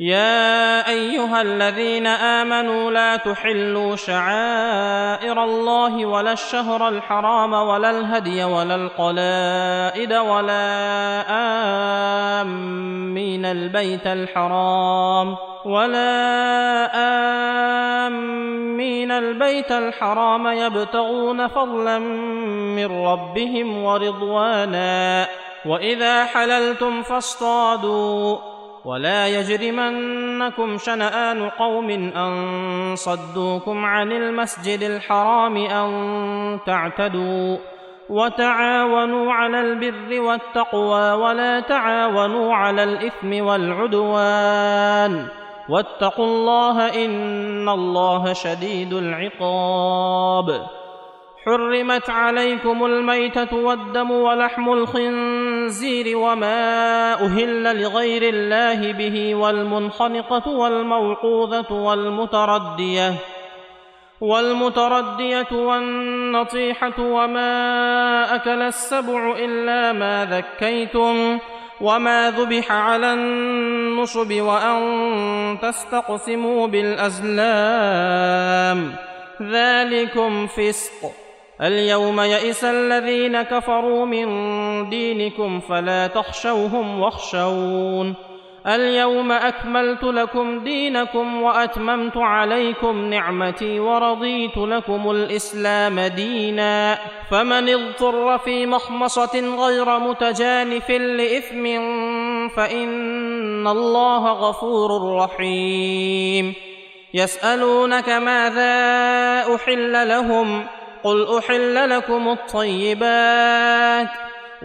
يا أيها الذين آمنوا لا تحلوا شعائر الله ولا الشهر الحرام ولا الهدي ولا القلائد ولا آمين البيت الحرام ولا آمين البيت الحرام يبتغون فضلا من ربهم ورضوانا وإذا حللتم فاصطادوا ولا يجرمنكم شنآن قوم أن صدوكم عن المسجد الحرام أن تعتدوا وتعاونوا على البر والتقوى ولا تعاونوا على الإثم والعدوان واتقوا الله إن الله شديد العقاب حرمت عليكم الميتة والدم ولحم الخنزير وما أهل لغير الله به والمنخنقة والموقوذة والمتردية والمتردية والنطيحة وما أكل السبع إلا ما ذكيتم وما ذبح على النصب وأن تستقسموا بالأزلام ذلكم فسق اليوم يئس الذين كفروا من دينكم فلا تخشوهم واخشون. اليوم أكملت لكم دينكم وأتممت عليكم نعمتي ورضيت لكم الإسلام دينا. فمن اضطر في مخمصة غير متجانف لإثم فإن الله غفور رحيم. يسألونك ماذا أحل لهم؟ قل احل لكم الطيبات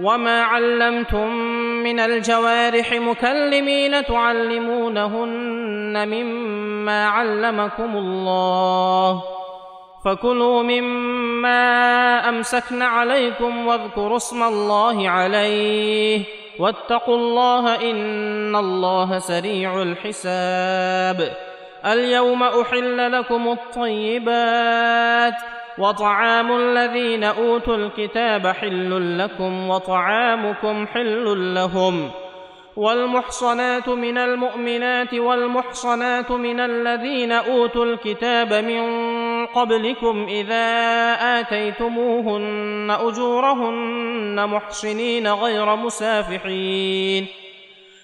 وما علمتم من الجوارح مكلمين تعلمونهن مما علمكم الله فكلوا مما امسكن عليكم واذكروا اسم الله عليه واتقوا الله ان الله سريع الحساب اليوم احل لكم الطيبات وطعام الذين أوتوا الكتاب حل لكم وطعامكم حل لهم والمحصنات من المؤمنات والمحصنات من الذين أوتوا الكتاب من قبلكم إذا آتيتموهن أجورهن محصنين غير مسافحين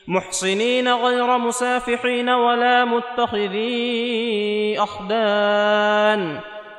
محصنين غير مسافحين ولا متخذي أخدان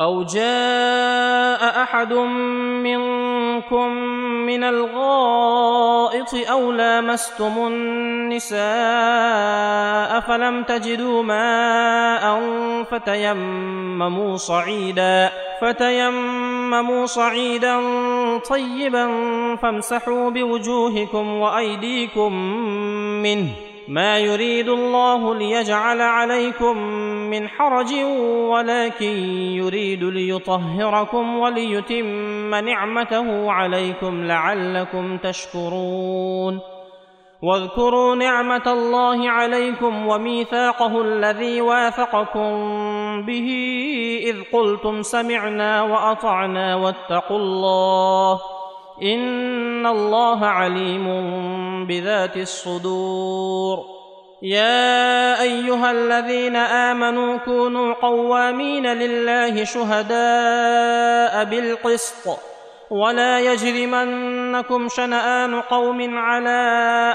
أو جاء أحد منكم من الغائط أو لامستم النساء فلم تجدوا ماء فتيمموا صعيدا فتيمموا صعيدا طيبا فامسحوا بوجوهكم وأيديكم منه ما يريد الله ليجعل عليكم من حرج ولكن يريد ليطهركم وليتم نعمته عليكم لعلكم تشكرون. واذكروا نعمة الله عليكم وميثاقه الذي واثقكم به إذ قلتم سمعنا وأطعنا واتقوا الله. إن الله عليم بذات الصدور. يا أيها الذين آمنوا كونوا قوامين لله شهداء بالقسط ولا يجرمنكم شنآن قوم على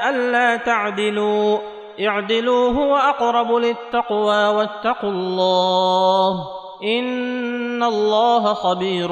ألا تعدلوا. اعدلوا هو أقرب للتقوى واتقوا الله. إن الله خبير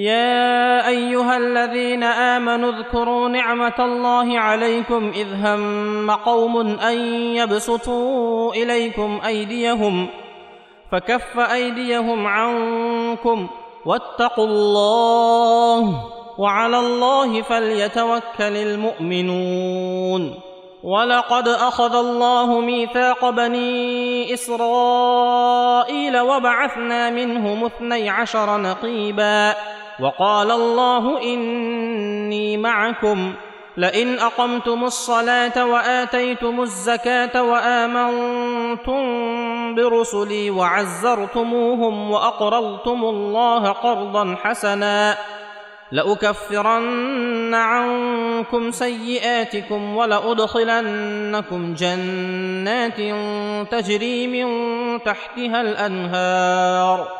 يا أيها الذين آمنوا اذكروا نعمة الله عليكم إذ هم قوم أن يبسطوا إليكم أيديهم فكف أيديهم عنكم واتقوا الله وعلى الله فليتوكل المؤمنون ولقد أخذ الله ميثاق بني إسرائيل وبعثنا منهم اثني عشر نقيبا وقال الله إني معكم لئن أقمتم الصلاة وآتيتم الزكاة وآمنتم برسلي وعزرتموهم وأقرضتم الله قرضا حسنا لأكفرن عنكم سيئاتكم ولأدخلنكم جنات تجري من تحتها الأنهار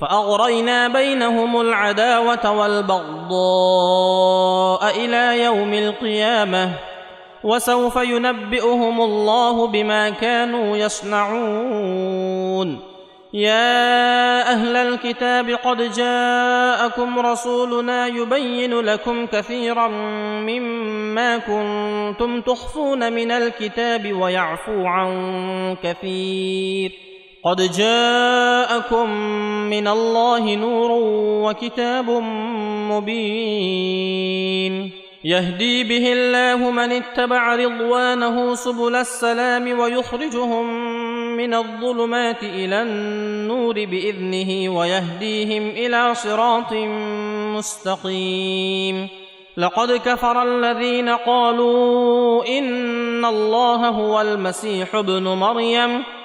فأغرينا بينهم العداوة والبغضاء إلى يوم القيامة وسوف ينبئهم الله بما كانوا يصنعون. يا أهل الكتاب قد جاءكم رسولنا يبين لكم كثيرا مما كنتم تخفون من الكتاب ويعفو عن كثير. قد جاءكم من الله نور وكتاب مبين. يهدي به الله من اتبع رضوانه سبل السلام ويخرجهم من الظلمات إلى النور بإذنه ويهديهم إلى صراط مستقيم. لقد كفر الذين قالوا إن الله هو المسيح ابن مريم.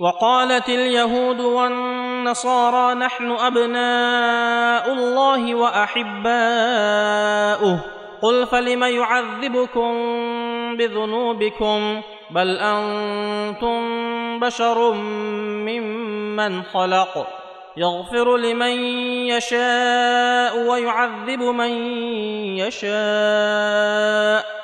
وقالت اليهود والنصارى نحن أبناء الله وأحباؤه. قل فلم يعذبكم بذنوبكم؟ بل أنتم بشر ممن خلق. يغفر لمن يشاء ويعذب من يشاء.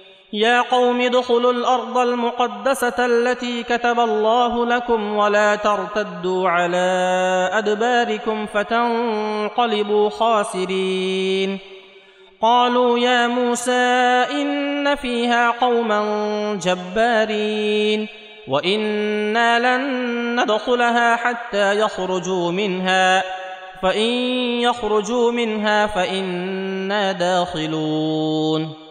يا قوم ادخلوا الأرض المقدسة التي كتب الله لكم ولا ترتدوا على أدباركم فتنقلبوا خاسرين. قالوا يا موسى إن فيها قوما جبارين وإنا لن ندخلها حتى يخرجوا منها فإن يخرجوا منها فإنا داخلون.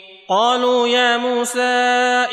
قالوا يا موسى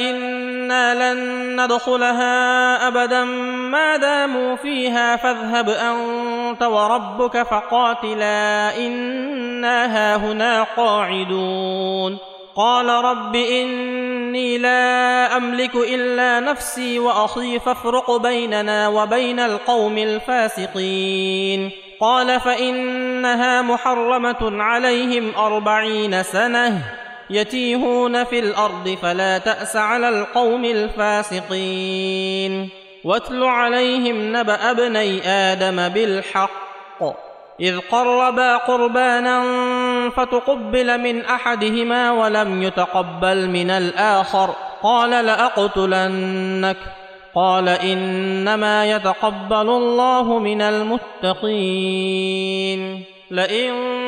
إنا لن ندخلها أبدا ما داموا فيها فاذهب أنت وربك فقاتلا إنا هاهنا قاعدون. قال رب إني لا أملك إلا نفسي واخي فافرق بيننا وبين القوم الفاسقين. قال فإنها محرمة عليهم أربعين سنة. يتيهون في الأرض فلا تأس على القوم الفاسقين. واتل عليهم نبأ ابني آدم بالحق. إذ قربا قربانا فتقبل من أحدهما ولم يتقبل من الآخر. قال لأقتلنك. قال إنما يتقبل الله من المتقين. لئن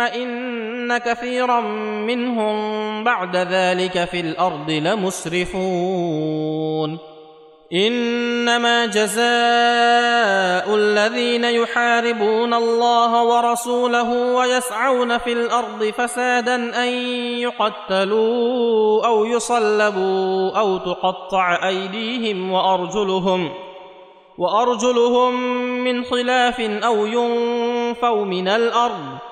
إن كثيرا منهم بعد ذلك في الأرض لمسرفون. إنما جزاء الذين يحاربون الله ورسوله ويسعون في الأرض فسادا أن يقتلوا أو يصلبوا أو تقطع أيديهم وأرجلهم وأرجلهم من خلاف أو ينفوا من الأرض.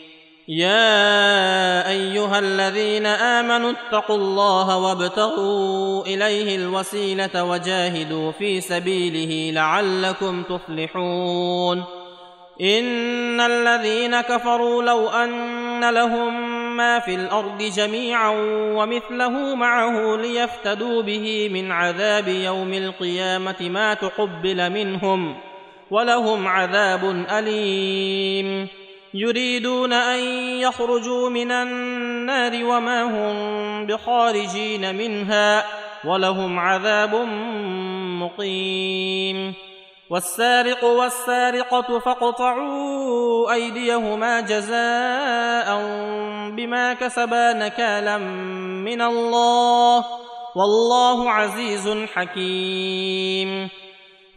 يا ايها الذين امنوا اتقوا الله وابتغوا اليه الوسيله وجاهدوا في سبيله لعلكم تفلحون ان الذين كفروا لو ان لهم ما في الأرض جميعا ومثله معه ليفتدوا به من عذاب يوم القيامه ما تقبل منهم ولهم عذاب اليم يريدون أن يخرجوا من النار وما هم بخارجين منها ولهم عذاب مقيم. والسارق والسارقة فاقطعوا أيديهما جزاء بما كسبا نكالا من الله. والله عزيز حكيم.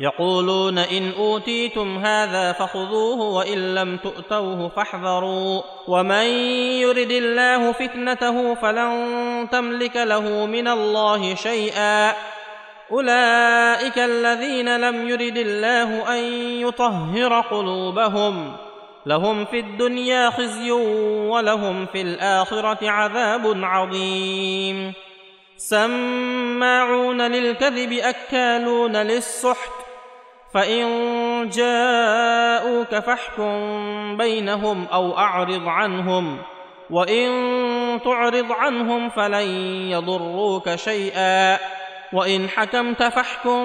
يقولون إن أوتيتم هذا فخذوه وإن لم تؤتوه فاحذروا. ومن يرد الله فتنته فلن تملك له من الله شيئا. أولئك الذين لم يرد الله أن يطهر قلوبهم. لهم في الدنيا خزي ولهم في الآخرة عذاب عظيم. سماعون للكذب أكالون للسحت. فان جاءوك فاحكم بينهم أو اعرض عنهم وان تعرض عنهم فلن يضروك شيئا وان حكمت فاحكم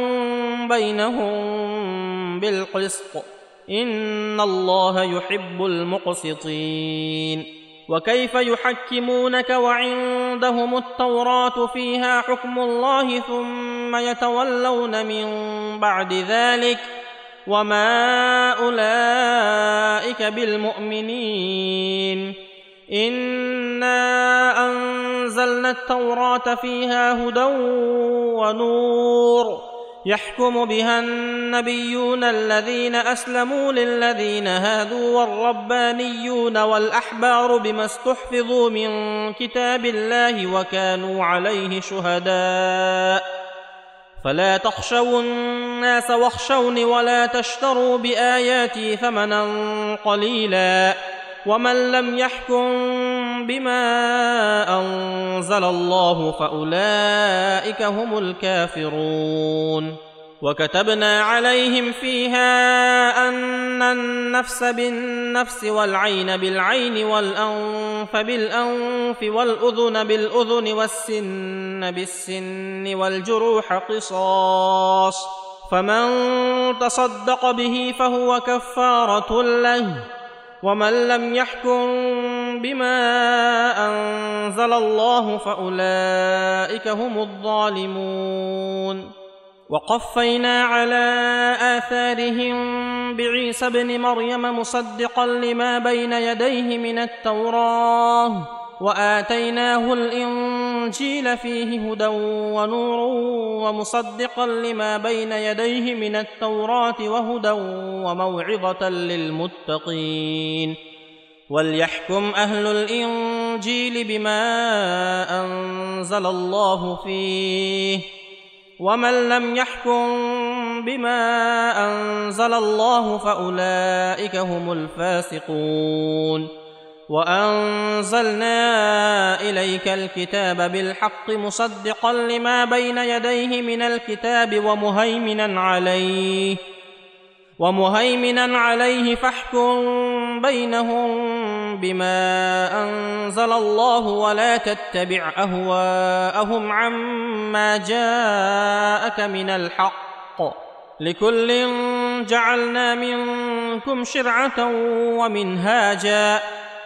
بينهم بالقسط ان الله يحب المقسطين وكيف يحكمونك وعندهم التوراه فيها حكم الله ثم يتولون من بعد ذلك وما أولئك بالمؤمنين. إنا أنزلنا التوراة فيها هدى ونور يحكم بها النبيون الذين أسلموا للذين هادوا والربانيون والأحبار بما استحفظوا من كتاب الله وكانوا عليه شهداء. فلا تخشوا الناس واخشوني ولا تشتروا بآياتي ثمنا قليلا ومن لم يحكم بما أنزل الله فأولئك هم الكافرون وكتبنا عليهم فيها أن النفس بالنفس والعين بالعين والأنف بالأنف والأذن بالأذن والسن بالسن والجروح قصاص فمن تصدق به فهو كفارة له ومن لم يحكم بما أنزل الله فأولئك هم الظالمون. وقفينا على آثارهم بعيسى ابن مريم مصدقا لما بين يديه من التوراه وآتيناه الإنجيل فيه هدى ونور ومصدقا لما بين يديه من التوراة وهدى وموعظة للمتقين وليحكم أهل الإنجيل بما أنزل الله فيه ومن لم يحكم بما أنزل الله فأولئك هم الفاسقون وأنزلنا إليك الكتاب بالحق مصدقا لما بين يديه من الكتاب ومهيمنا عليه ومهيمنا عليه فاحكم بينهم بما أنزل الله ولا تتبع أهواءهم عما جاءك من الحق. لكل جعلنا منكم شرعة ومنهاجا.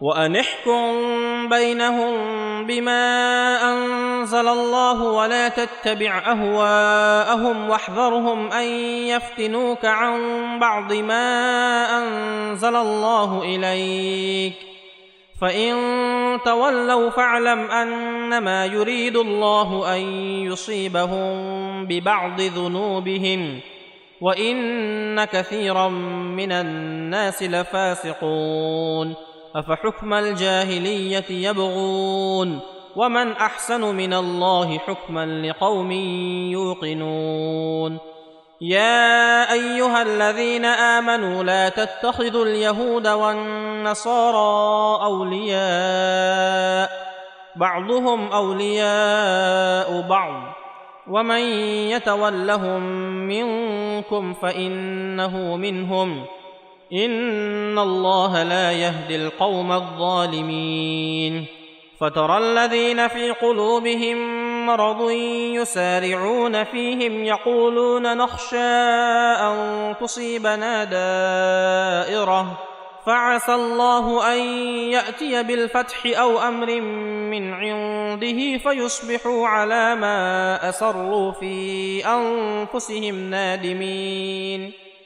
وان احكم بينهم بما انزل الله ولا تتبع اهواءهم واحذرهم ان يفتنوك عن بعض ما انزل الله اليك فان تولوا فاعلم انما يريد الله ان يصيبهم ببعض ذنوبهم وان كثيرا من الناس لفاسقون أفحكم الجاهلية يبغون ومن أحسن من الله حكما لقوم يوقنون يا أيها الذين آمنوا لا تتخذوا اليهود والنصارى أولياء بعضهم أولياء بعض ومن يتولهم منكم فإنه منهم ان الله لا يهدي القوم الظالمين فترى الذين في قلوبهم مرض يسارعون فيهم يقولون نخشى ان تصيبنا دائره فعسى الله ان ياتي بالفتح أو أمر من عنده فيصبحوا على ما اسروا في انفسهم نادمين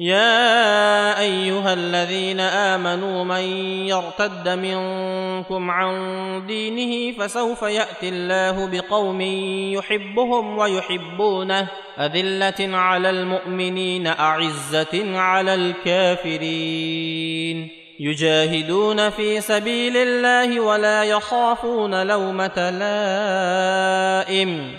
يا ايها الذين امنوا من يرتد منكم عن دينه فسوف ياتي الله بقوم يحبهم ويحبونه اذله على المؤمنين اعزه على الكافرين. يجاهدون في سبيل الله ولا يخافون لومه لائم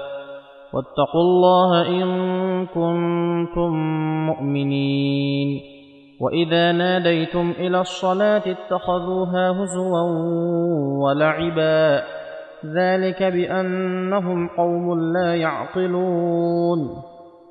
واتقوا الله إن كنتم مؤمنين. وإذا ناديتم إلى الصلاة اتخذوها هزوا ولعبا. ذلك بأنهم قوم لا يعقلون.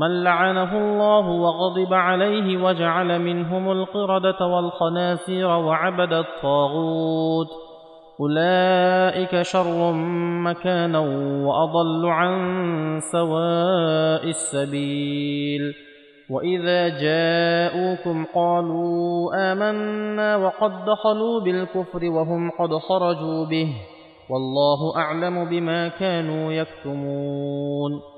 من لعنه الله وغضب عليه وجعل منهم القردة والخناسير وعبد الطاغوت. أولئك شر مكانا وأضل عن سواء السبيل. وإذا جاءوكم قالوا آمنا وقد دخلوا بالكفر وهم قد خرجوا به. والله أعلم بما كانوا يكتمون.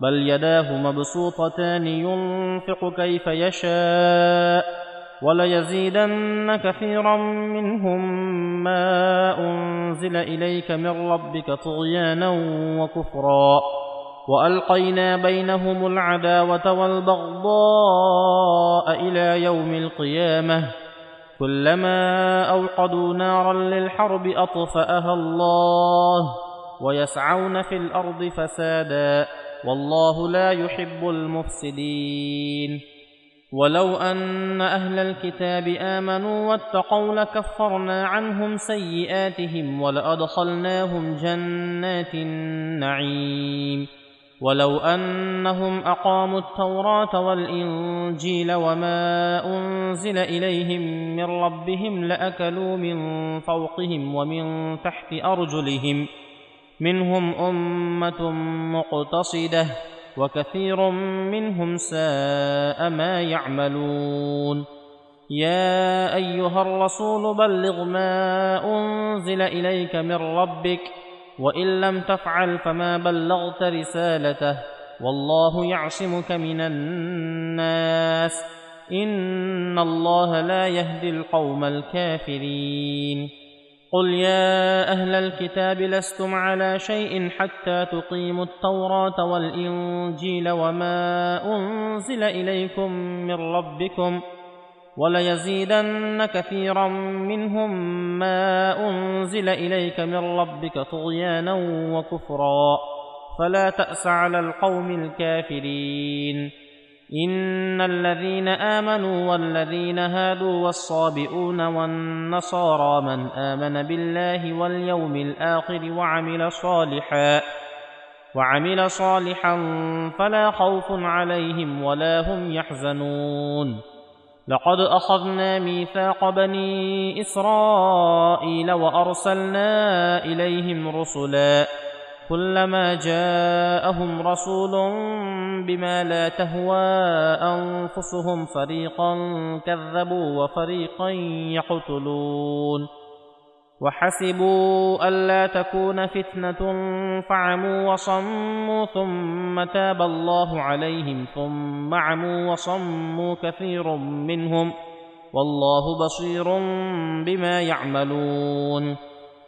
بل يداه مبسوطتان ينفق كيف يشاء وليزيدن كثيرا منهم ما أنزل إليك من ربك طغيانا وكفرا وألقينا بينهم العداوة والبغضاء إلى يوم القيامة كلما أوقدوا نارا للحرب أطفأها الله ويسعون في الأرض فسادا والله لا يحب المفسدين. ولو أن أهل الكتاب آمنوا واتقوا لكفرنا عنهم سيئاتهم ولأدخلناهم جنات النعيم. ولو أنهم أقاموا التوراة والإنجيل وما أنزل إليهم من ربهم لأكلوا من فوقهم ومن تحت أرجلهم منهم أمة مقتصدة وكثير منهم ساء ما يعملون. يا أيها الرسول بلغ ما أنزل إليك من ربك وإن لم تفعل فما بلغت رسالته والله يعصمك من الناس. إن الله لا يهدي القوم الكافرين. قل يا أهل الكتاب لستم على شيء حتى تقيموا التوراه والانجيل وما انزل اليكم من ربكم وليزيدن كثيرا منهم ما انزل اليك من ربك طغيانا وكفرا فلا تاس على القوم الكافرين ان الذين امنوا والذين هادوا والصابئون والنصارى من امن بالله واليوم الآخر وعمل صالحا وعمل صالحا فلا خوف عليهم ولا هم يحزنون لقد اخذنا ميثاق بني اسرائيل وارسلنا اليهم رسلا كلما جاءهم رسول بما لا تهوى أنفسهم فريقا كذبوا وفريقا يقتلون وحسبوا ألا تكون فتنة فعموا وصموا ثم تاب الله عليهم ثم عموا وصموا كثير منهم والله بصير بما يعملون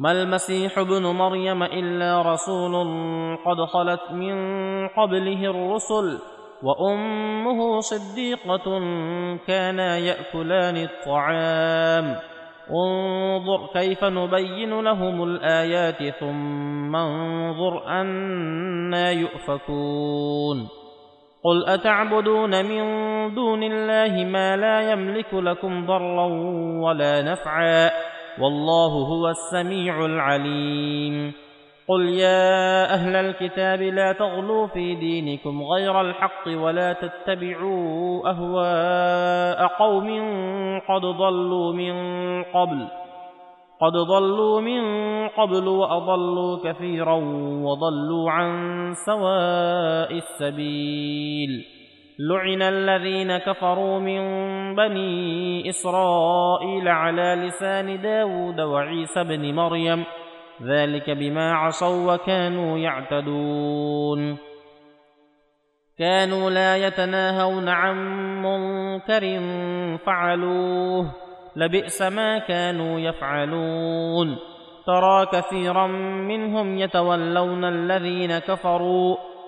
ما المسيح ابن مريم إلا رسول قد خلت من قبله الرسل وأمه صديقة كانا يأكلان الطعام. انظر كيف نبين لهم الآيات ثم انظر أنا يؤفكون. قل أتعبدون من دون الله ما لا يملك لكم ضرا ولا نفعا؟ والله هو السميع العليم. قل يا أهل الكتاب لا تغلوا في دينكم غير الحق ولا تتبعوا أهواء قوم قد ضلوا من قبل قد ضلوا من قبل وأضلوا كثيرا وضلوا عن سواء السبيل. لعن الذين كفروا من بني اسرائيل على لسان داود وعيسى بن مريم ذلك بما عصوا وكانوا يعتدون كانوا لا يتناهون عن منكر فعلوه لبئس ما كانوا يفعلون ترى كثيرا منهم يتولون الذين كفروا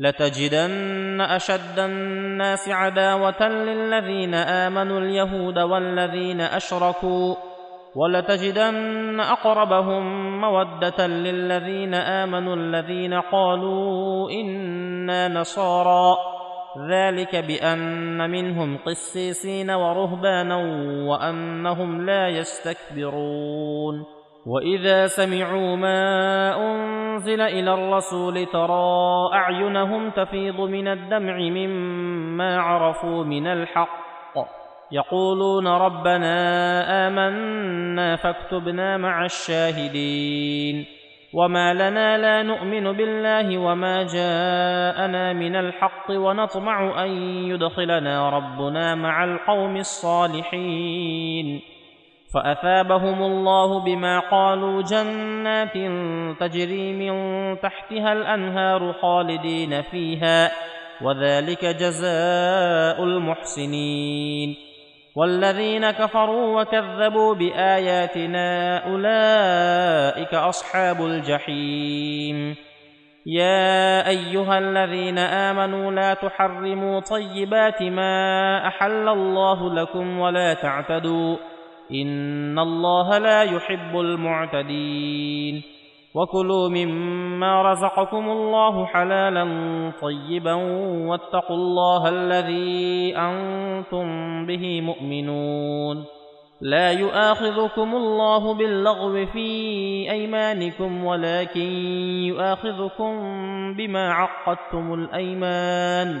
لتجدن أشد الناس عداوة للذين آمنوا اليهود والذين أشركوا ولتجدن أقربهم مودة للذين آمنوا الذين قالوا إنا نصارى. ذلك بأن منهم قسيسين ورهبانا وأنهم لا يستكبرون. واذا سمعوا ما انزل إلى الرسول ترى اعينهم تفيض من الدمع مما عرفوا من الحق يقولون ربنا امنا فاكتبنا مع الشاهدين وما لنا لا نؤمن بالله وما جاءنا من الحق ونطمع ان يدخلنا ربنا مع القوم الصالحين فأثابهم الله بما قالوا جنات تجري من تحتها الأنهار خالدين فيها وذلك جزاء المحسنين. والذين كفروا وكذبوا بآياتنا أولئك أصحاب الجحيم. يا أيها الذين آمنوا لا تحرموا طيبات ما أحل الله لكم ولا تعتدوا ان الله لا يحب المعتدين وكلوا مما رزقكم الله حلالا طيبا واتقوا الله الذي أنتم به مؤمنون لا يؤاخذكم الله باللغو في ايمانكم ولكن يؤاخذكم بما عقدتم الايمان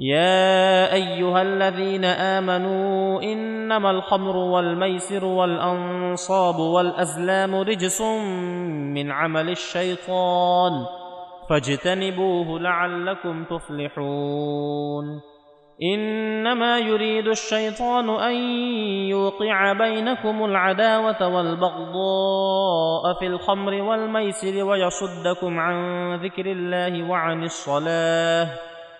يا أيها الذين آمنوا إنما الخمر والميسر والأنصاب والأزلام رجس من عمل الشيطان فاجتنبوه لعلكم تفلحون إنما يريد الشيطان أن يوقع بينكم العداوة والبغضاء في الخمر والميسر ويصدكم عن ذكر الله وعن الصلاة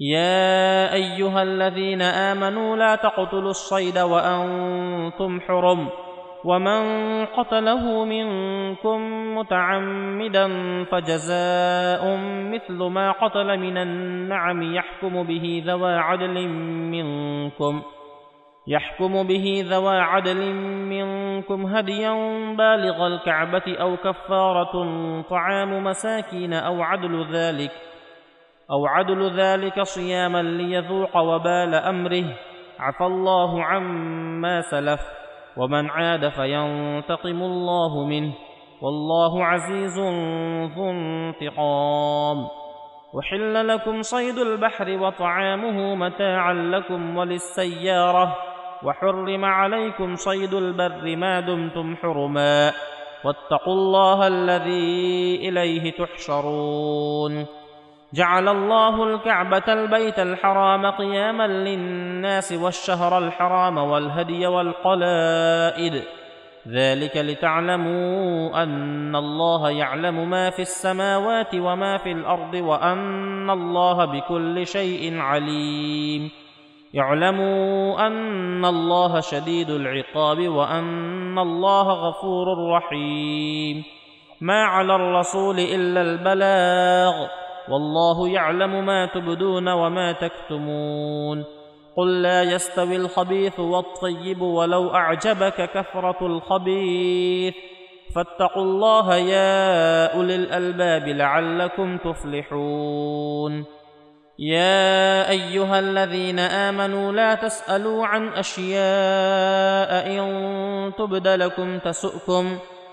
يا ايها الذين امنوا لا تقتلوا الصيد وأنتم حرم ومن قتله منكم متعمدا فجزاء مثل ما قتل من النعم يحكم به ذوى عدل منكم يحكم به ذوى عدل منكم هديا بالغ الكعبة أو كفارة طعام مساكين أو عدل ذلك أو عدل ذلك صياما ليذوق وبال أمره. عفى الله عما سلف ومن عاد فينتقم الله منه. والله عزيز ذو انتقام. وحل لكم صيد البحر وطعامه متاعا لكم وللسيارة. وحرم عليكم صيد البر ما دمتم حرما. واتقوا الله الذي إليه تحشرون. جعل الله الكعبة البيت الحرام قياما للناس والشهر الحرام والهدي والقلائد. ذلك لتعلموا أن الله يعلم ما في السماوات وما في الأرض وأن الله بكل شيء عليم. اعلموا أن الله شديد العقاب وأن الله غفور رحيم. ما على الرسول إلا البلاغ. والله يعلم ما تبدون وما تكتمون. قل لا يستوي الخبيث والطيب ولو أعجبك كثرة الخبيث. فاتقوا الله يا أولي الألباب لعلكم تفلحون. يا أيها الذين آمنوا لا تسألوا عن أشياء إن تبد لكم تسؤكم.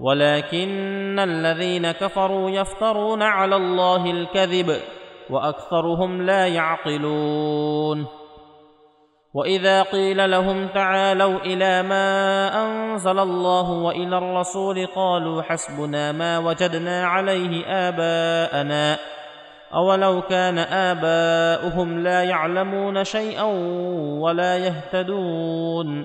ولكن الذين كفروا يفترون على الله الكذب وأكثرهم لا يعقلون. وإذا قيل لهم تعالوا إلى ما أنزل الله وإلى الرسول قالوا حسبنا ما وجدنا عليه آباءنا. أولو كان آباؤهم لا يعلمون شيئا ولا يهتدون.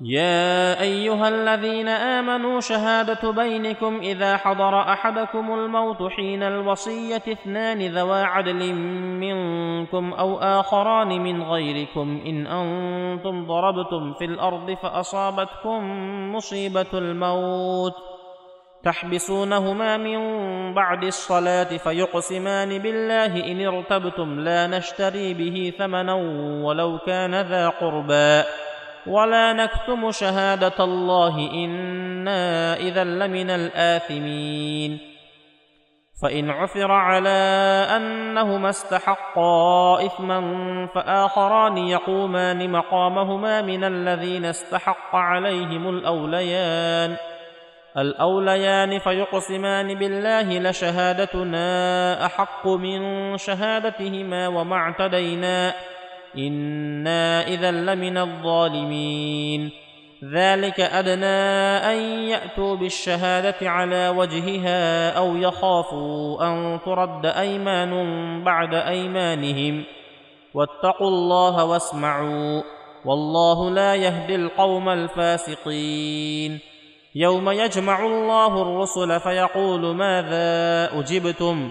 يا أيها الذين آمنوا شهادة بينكم إذا حضر أحدكم الموت حين الوصية اثنان ذوا عدل منكم أو آخران من غيركم. إن أنتم ضربتم في الأرض فأصابتكم مصيبة الموت. تحبسونهما من بعد الصلاة فيقسمان بالله إن ارتبتم لا نشتري به ثمنا ولو كان ذا قربى. ولا نكتم شهاده الله أنا اذا لمن الاثمين. فان عثر على انهما استحقا اثما فاخران يقومان مقامهما من الذين استحق عليهم الاوليان. الأوليان فيقسمان بالله لشهادتنا أحق من شهادتهما وما اعتدينا. أنا اذا لمن الظالمين ذلك ادنى ان ياتوا بالشهاده على وجهها أو يخافوا ان ترد ايمان بعد ايمانهم واتقوا الله واسمعوا والله لا يهدي القوم الفاسقين يوم يجمع الله الرسل فيقول ماذا اجبتم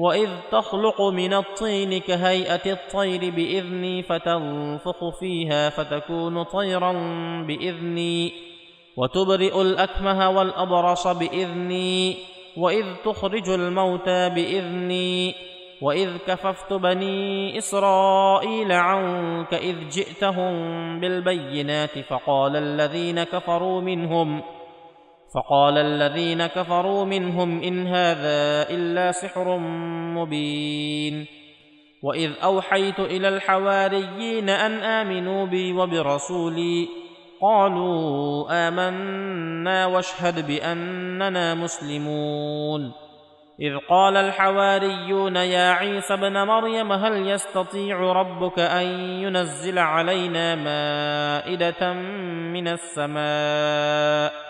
واذ تخلق من الطين كهيئه الطير باذني فتنفخ فيها فتكون طيرا باذني وتبرئ الاكمه والابرص باذني واذ تخرج الموتى باذني واذ كففت بني اسرائيل عنك اذ جئتهم بالبينات فقال الذين كفروا منهم فقال الذين كفروا منهم إن هذا إلا سحر مبين وإذ أوحيت إلى الحواريين أن آمنوا بي وبرسولي قالوا آمنا واشهد بأننا مسلمون إذ قال الحواريون يا عيسى ابن مريم هل يستطيع ربك أن ينزل علينا مائدة من السماء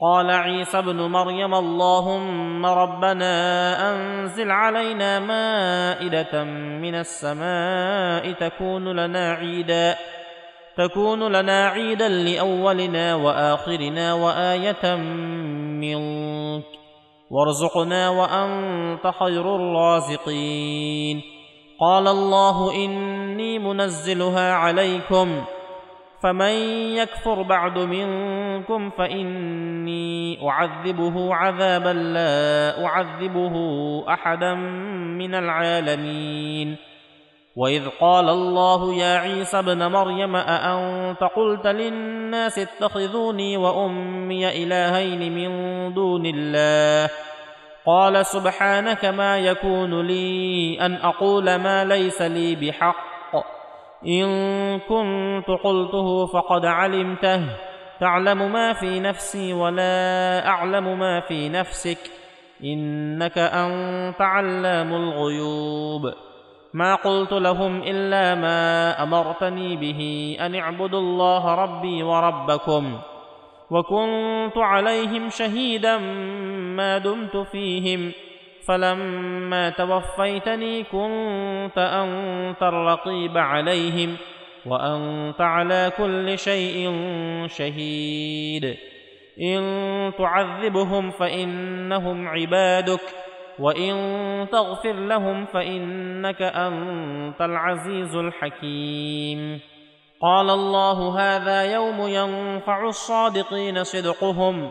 قال عيسى ابن مريم اللهم ربنا أنزل علينا مائدة من السماء تكون لنا عيدا تكون لنا عيدا لأولنا وآخرنا وآية منك وارزقنا وأنت خير الرازقين. قال الله إني منزلها عليكم فمن يكفر بعد منكم فاني اعذبه عذابا لا اعذبه احدا من العالمين واذ قال الله يا عيسى ابن مريم اانت قلت للناس اتخذوني وامي الهين من دون الله قال سبحانك ما يكون لي ان أقول ما ليس لي بحق إن كنت قلته فقد علمته. تعلم ما في نفسي ولا أعلم ما في نفسك. إنك أنت علام الغيوب. ما قلت لهم إلا ما أمرتني به أن اعبدوا الله ربي وربكم. وكنت عليهم شهيدا ما دمت فيهم. فلما توفيتني كنت أنت الرقيب عليهم وأنت على كل شيء شهيد. إن تعذبهم فإنهم عبادك وإن تغفر لهم فإنك أنت العزيز الحكيم. قال الله هذا يوم ينفع الصادقين صدقهم